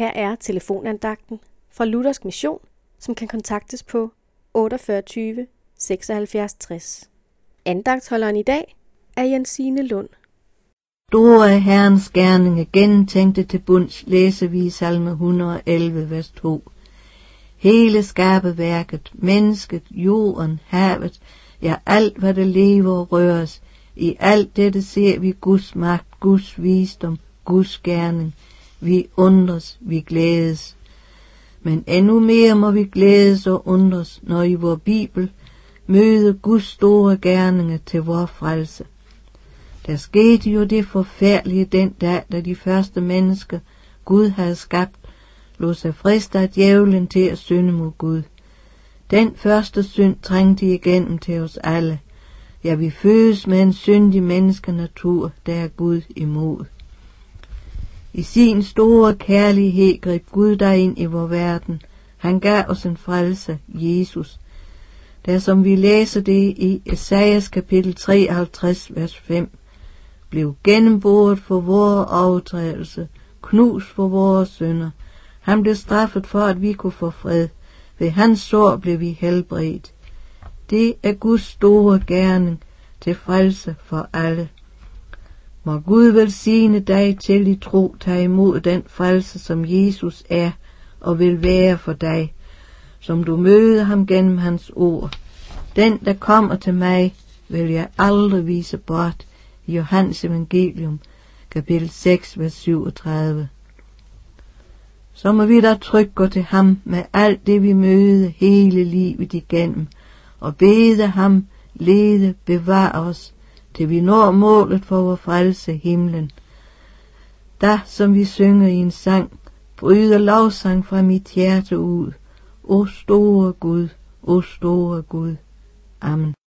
Her er telefonandagten fra Luthersk Mission, som kan kontaktes på 48 76 60. Andagtholderen i dag er Jensine Lund. Store er Herrens gerninger gentænkte til bunds, læser vi i salme 111, vers 2. Hele skabeværket, mennesket, jorden, havet, ja alt hvad der lever og røres, i alt dette ser vi Guds magt, Guds visdom, Guds gerning. Vi undres, vi glædes. Men endnu mere må vi glædes og undres, når i vor Bibel møder Guds store gerninger til vor frelse. Der skete jo det forfærdelige den dag, da de første mennesker, Gud havde skabt, lå sig friste af djævlen til at synde mod Gud. Den første synd trængte igennem til os alle. Ja, vi fødes med en syndig menneskenatur, der er Gud imod. I sin store kærlighed greb Gud dig ind i vor verden. Han gav os en frelse, Jesus. Der som vi læser det i Esajas kapitel 53, vers 5, blev gennemboret for vores overtrædelse, knus for vores synder. Han blev straffet for, at vi kunne få fred. Ved hans sår blev vi helbredt. Det er Guds store gerning til frelse for alle. Må Gud velsigne dig til i tro, tage imod den frelse, som Jesus er og vil være for dig, som du møder ham gennem hans ord. Den, der kommer til mig, vil jeg aldrig vise bort. Johannes evangelium, kapitel 6, vers 37. Så må vi da trygt gå til ham med alt det, vi møder hele livet igennem, og bede ham lede, bevare os, til vi når målet for vor frelse himlen. Da, som vi synger i en sang, bryder lovsang fra mit hjerte ud. O store Gud, o store Gud. Amen.